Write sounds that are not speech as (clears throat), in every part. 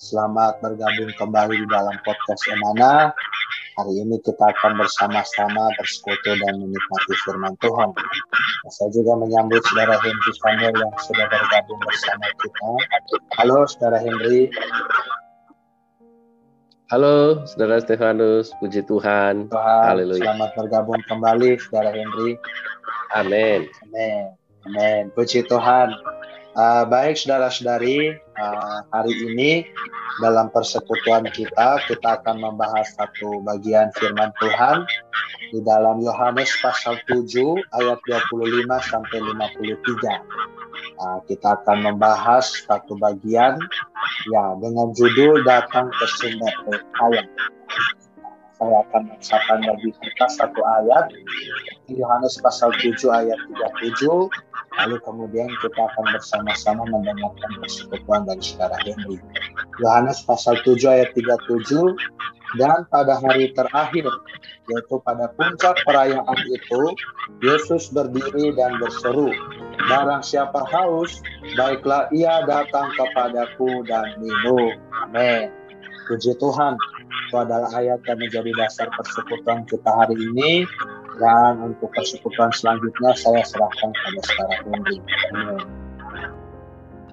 Selamat bergabung kembali di dalam podcast Emana. Hari ini kita akan bersama-sama bersekutu dan menikmati firman Tuhan. Saya juga menyambut Saudara Henry Samuel yang sudah bergabung bersama kita. Halo Saudara Henry. Halo Saudara Stefanus, puji Tuhan. Tuhan, Haleluya. Selamat bergabung kembali Saudara Henry. Amin. Amin. Amin. Puji Tuhan. Uh, baik saudara-saudari, uh, hari ini dalam persekutuan kita, kita akan membahas satu bagian firman Tuhan di dalam Yohanes pasal 7 ayat 25 sampai 53. Uh, kita akan membahas satu bagian ya dengan judul datang ke sumber ayat. Saya akan mengucapkan bagi kita satu ayat Yohanes pasal 7 ayat 37 Lalu kemudian kita akan bersama-sama mendengarkan persekutuan dari saudara Henry. Yohanes pasal 7 ayat 37 dan pada hari terakhir yaitu pada puncak perayaan itu Yesus berdiri dan berseru barang siapa haus baiklah ia datang kepadaku dan minum amin puji Tuhan itu adalah ayat yang menjadi dasar persekutuan kita hari ini dan untuk persekutuan selanjutnya saya serahkan pada saudara Henry.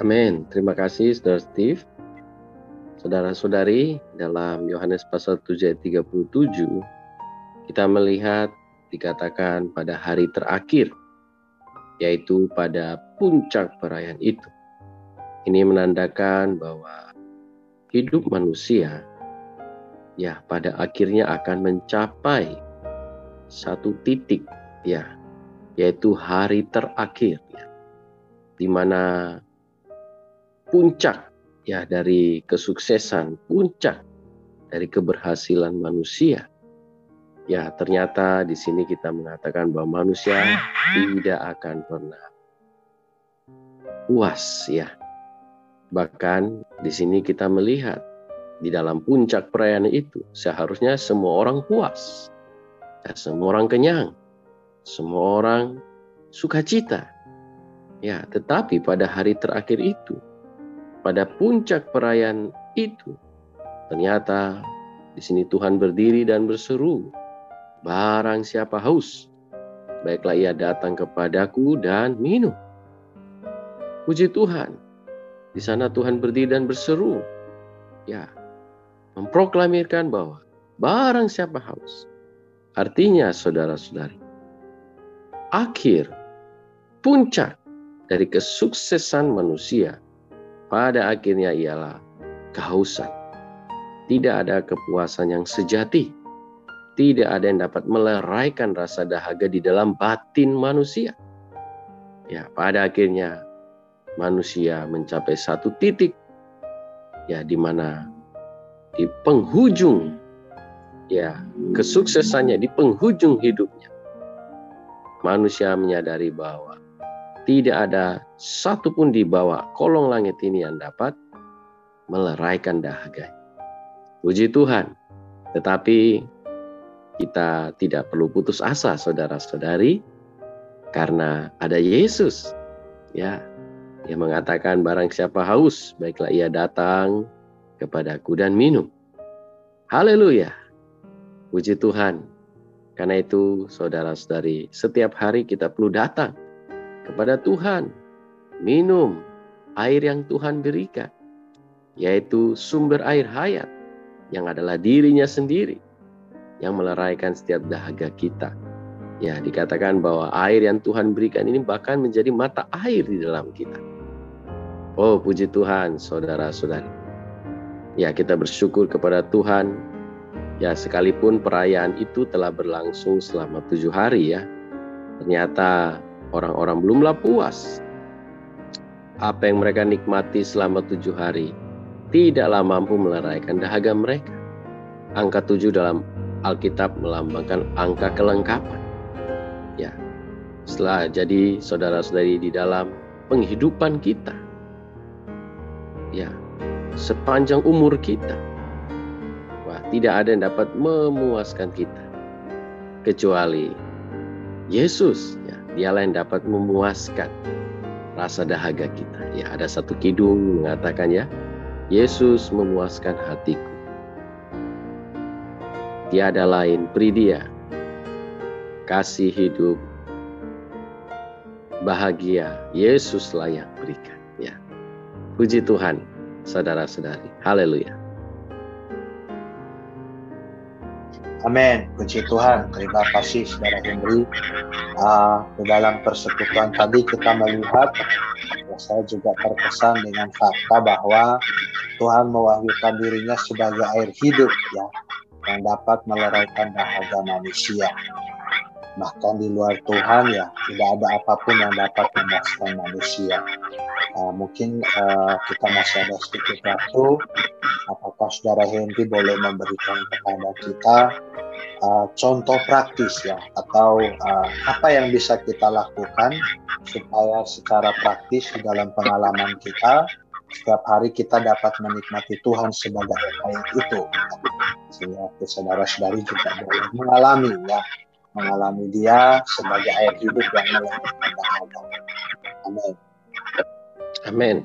Amin. Terima kasih Saudara Steve. Saudara-saudari, dalam Yohanes pasal 7 ayat 37, kita melihat dikatakan pada hari terakhir, yaitu pada puncak perayaan itu. Ini menandakan bahwa hidup manusia ya pada akhirnya akan mencapai satu titik ya yaitu hari terakhir ya di mana puncak ya dari kesuksesan puncak dari keberhasilan manusia. Ya ternyata di sini kita mengatakan bahwa manusia tidak akan pernah puas ya bahkan di sini kita melihat di dalam puncak perayaan itu seharusnya semua orang puas semua orang kenyang, semua orang sukacita. Ya, tetapi pada hari terakhir itu, pada puncak perayaan itu, ternyata di sini Tuhan berdiri dan berseru, barang siapa haus, baiklah ia datang kepadaku dan minum. Puji Tuhan, di sana Tuhan berdiri dan berseru, ya, memproklamirkan bahwa barang siapa haus, Artinya saudara-saudari, akhir puncak dari kesuksesan manusia pada akhirnya ialah kehausan. Tidak ada kepuasan yang sejati. Tidak ada yang dapat meleraikan rasa dahaga di dalam batin manusia. Ya, pada akhirnya manusia mencapai satu titik ya di mana di penghujung ya kesuksesannya di penghujung hidupnya. Manusia menyadari bahwa tidak ada satupun di bawah kolong langit ini yang dapat meleraikan dahaga. Puji Tuhan. Tetapi kita tidak perlu putus asa saudara-saudari karena ada Yesus. Ya, yang mengatakan barang siapa haus, baiklah ia datang kepadaku dan minum. Haleluya. Puji Tuhan. Karena itu, saudara-saudari, setiap hari kita perlu datang kepada Tuhan, minum air yang Tuhan berikan, yaitu sumber air hayat yang adalah dirinya sendiri yang meleraikan setiap dahaga kita. Ya, dikatakan bahwa air yang Tuhan berikan ini bahkan menjadi mata air di dalam kita. Oh, puji Tuhan, saudara-saudari. Ya, kita bersyukur kepada Tuhan Ya, sekalipun perayaan itu telah berlangsung selama tujuh hari ya, ternyata orang-orang belumlah puas. Apa yang mereka nikmati selama tujuh hari tidaklah mampu meleraikan dahaga mereka. Angka tujuh dalam Alkitab melambangkan angka kelengkapan. Ya, setelah jadi saudara-saudari di dalam penghidupan kita. Ya, sepanjang umur kita. Wah, tidak ada yang dapat memuaskan kita kecuali Yesus. Ya, dialah yang dapat memuaskan rasa dahaga kita. Ya, ada satu kidung mengatakan ya, Yesus memuaskan hatiku tiada lain beri dia kasih hidup bahagia Yesuslah yang berikan puji Tuhan saudara-saudari haleluya Amin. Puji Tuhan. Terima kasih Saudara Henry. Uh, di dalam persekutuan tadi kita melihat, ya, saya juga terkesan dengan fakta bahwa Tuhan mewahyukan dirinya sebagai air hidup ya yang dapat meleraikan dahaga manusia. Bahkan di luar Tuhan ya tidak ada apa pun yang dapat memuaskan manusia. Uh, mungkin uh, kita masih ada sedikit waktu. Apakah saudara Henry boleh memberikan kepada kita uh, contoh praktis ya atau uh, apa yang bisa kita lakukan supaya secara praktis di dalam pengalaman kita setiap hari kita dapat menikmati Tuhan sebagai air itu sehingga saudara-saudari juga boleh mengalami ya mengalami dia sebagai air hidup yang melahirkan dahaga. Amin. Amin.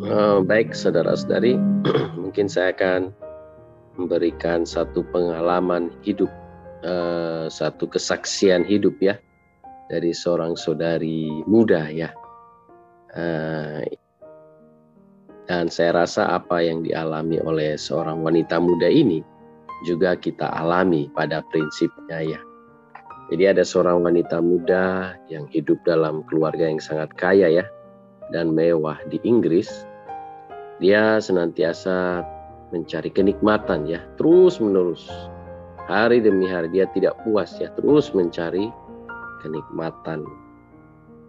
Uh, baik saudara-saudari, (clears throat) mungkin saya akan memberikan satu pengalaman hidup, uh, satu kesaksian hidup ya dari seorang saudari muda ya. Uh, dan saya rasa apa yang dialami oleh seorang wanita muda ini juga kita alami pada prinsipnya ya. Jadi ada seorang wanita muda yang hidup dalam keluarga yang sangat kaya ya dan mewah di Inggris. Dia senantiasa mencari kenikmatan ya, terus menerus. Hari demi hari dia tidak puas ya, terus mencari kenikmatan.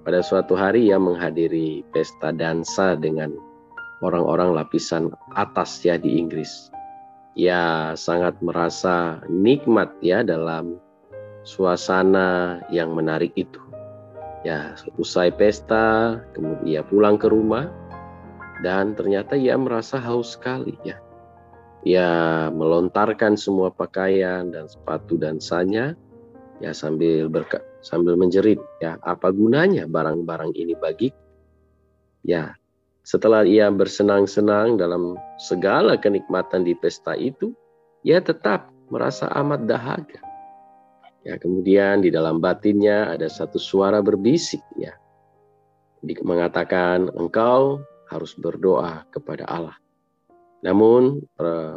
Pada suatu hari ia menghadiri pesta dansa dengan orang-orang lapisan atas ya di Inggris. Ya sangat merasa nikmat ya dalam suasana yang menarik itu. Ya usai pesta, kemudian ia pulang ke rumah dan ternyata ia merasa haus sekali ya. Ia melontarkan semua pakaian dan sepatu dan sanya ya sambil berka, sambil menjerit ya apa gunanya barang-barang ini bagi ya setelah ia bersenang-senang dalam segala kenikmatan di pesta itu, ia tetap merasa amat dahaga. Ya, kemudian di dalam batinnya ada satu suara berbisik ya. Mengatakan engkau harus berdoa kepada Allah. Namun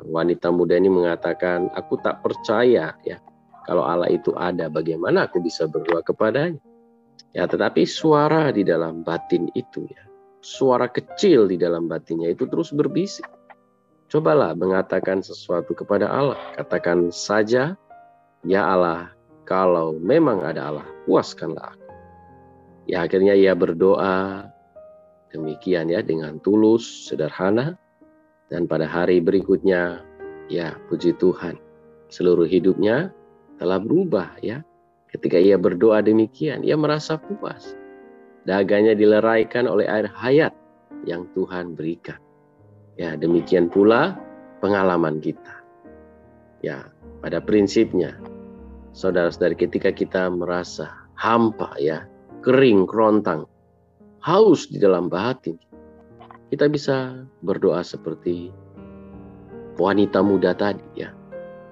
wanita muda ini mengatakan aku tak percaya ya kalau Allah itu ada bagaimana aku bisa berdoa kepadanya. Ya tetapi suara di dalam batin itu ya suara kecil di dalam batinnya itu terus berbisik. Cobalah mengatakan sesuatu kepada Allah. Katakan saja, Ya Allah, kalau memang ada Allah, puaskanlah aku. Ya akhirnya ia berdoa demikian ya dengan tulus, sederhana. Dan pada hari berikutnya, ya puji Tuhan, seluruh hidupnya telah berubah ya. Ketika ia berdoa demikian, ia merasa puas daganya dileraikan oleh air hayat yang Tuhan berikan. Ya, demikian pula pengalaman kita. Ya, pada prinsipnya, saudara-saudari ketika kita merasa hampa ya, kering, kerontang, haus di dalam batin, kita bisa berdoa seperti wanita muda tadi ya.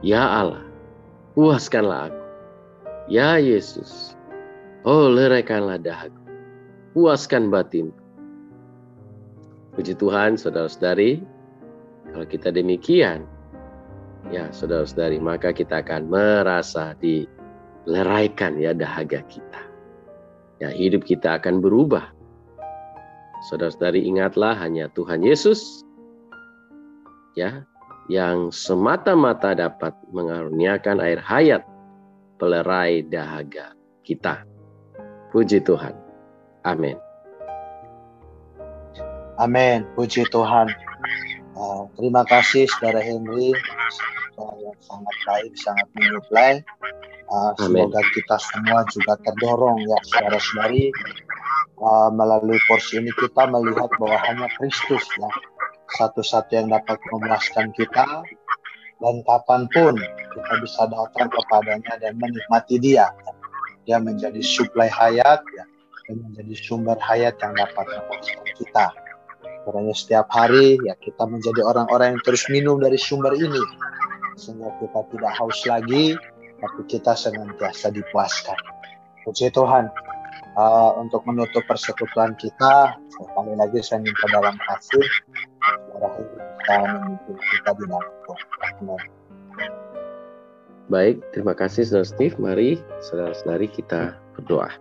Ya Allah, puaskanlah aku. Ya Yesus, oh leraikanlah dahaga puaskan batin. Puji Tuhan, saudara-saudari, kalau kita demikian, ya saudara-saudari, maka kita akan merasa dileraikan ya dahaga kita. Ya, hidup kita akan berubah. Saudara-saudari ingatlah hanya Tuhan Yesus ya yang semata-mata dapat mengaruniakan air hayat pelerai dahaga kita. Puji Tuhan. Amin. Amin. Puji Tuhan. Uh, terima kasih saudara Henry yang sangat baik, sangat menyuplai. Uh, semoga kita semua juga terdorong ya saudara-saudari uh, melalui porsi ini kita melihat bahwa hanya Kristus ya satu-satu yang dapat memuaskan kita dan kapan pun kita bisa datang kepadanya dan menikmati dia. Dia menjadi suplai hayat ya, dan menjadi sumber hayat yang dapat memuaskan kita. Karena setiap hari ya kita menjadi orang-orang yang terus minum dari sumber ini sehingga kita tidak haus lagi tapi kita senantiasa dipuaskan. Puji Tuhan. Uh, untuk menutup persekutuan kita, sekali lagi saya minta dalam kasih, kita memimpin di. Baik, terima kasih Saudara Steve. Mari saudara-saudari kita berdoa.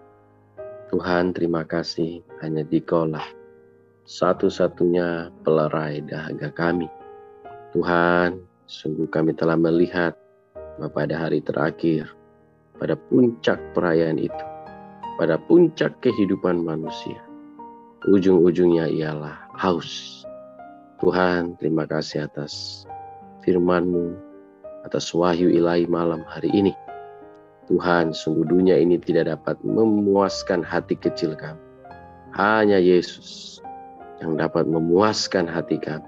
Tuhan terima kasih hanya dikaulah satu-satunya pelerai dahaga kami. Tuhan, sungguh kami telah melihat pada hari terakhir, pada puncak perayaan itu, pada puncak kehidupan manusia, ujung-ujungnya ialah haus. Tuhan, terima kasih atas firman-Mu, atas wahyu ilahi malam hari ini. Tuhan, sungguh dunia ini tidak dapat memuaskan hati kecil kami. Hanya Yesus yang dapat memuaskan hati kami.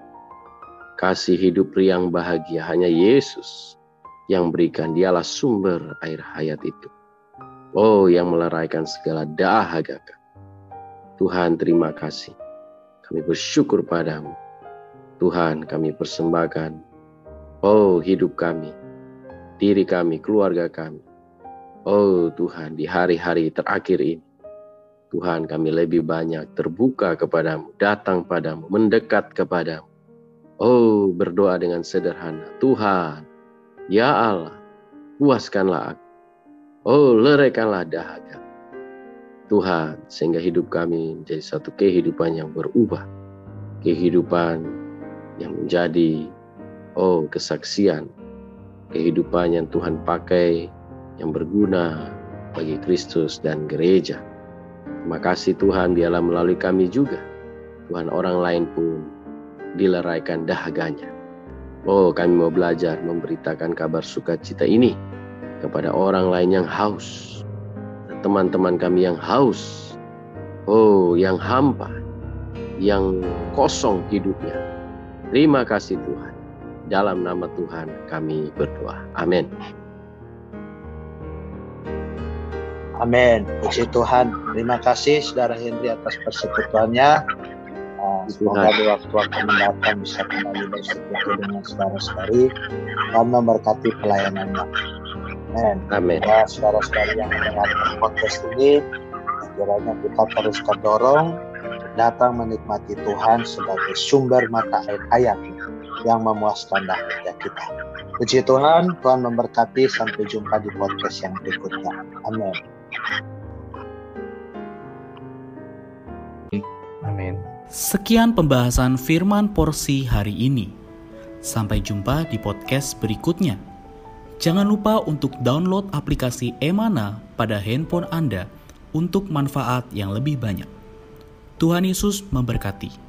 Kasih hidup riang bahagia hanya Yesus yang berikan dialah sumber air hayat itu. Oh yang meleraikan segala dahaga. Tuhan terima kasih. Kami bersyukur padamu. Tuhan kami persembahkan. Oh hidup kami, diri kami, keluarga kami. Oh Tuhan di hari-hari terakhir ini Tuhan kami lebih banyak terbuka kepadamu, datang padamu, mendekat kepadamu. Oh berdoa dengan sederhana, Tuhan, ya Allah, puaskanlah aku. Oh leraikanlah dahaga. Tuhan, sehingga hidup kami menjadi satu kehidupan yang berubah. Kehidupan yang menjadi, oh kesaksian. Kehidupan yang Tuhan pakai, yang berguna bagi Kristus dan gereja. Terima kasih Tuhan biarlah melalui kami juga. Tuhan orang lain pun dileraikan dahaganya. Oh kami mau belajar memberitakan kabar sukacita ini kepada orang lain yang haus. Teman-teman kami yang haus. Oh yang hampa. Yang kosong hidupnya. Terima kasih Tuhan. Dalam nama Tuhan kami berdoa. Amin. Amin. Puji Tuhan. Terima kasih Saudara Henry atas persekutuannya. Uh, semoga di waktu-waktu mendatang bisa kembali bersekutu dengan saudara-saudari dan memberkati pelayanannya. Amin. Amin. Ya, saudara-saudari yang mendengarkan podcast ini, kiranya kita terus terdorong datang menikmati Tuhan sebagai sumber mata air hayat yang memuaskan dahaga kita. Puji Tuhan, Tuhan memberkati. Sampai jumpa di podcast yang berikutnya. Amin. Amin. Sekian pembahasan firman porsi hari ini. Sampai jumpa di podcast berikutnya. Jangan lupa untuk download aplikasi Emana pada handphone Anda untuk manfaat yang lebih banyak. Tuhan Yesus memberkati.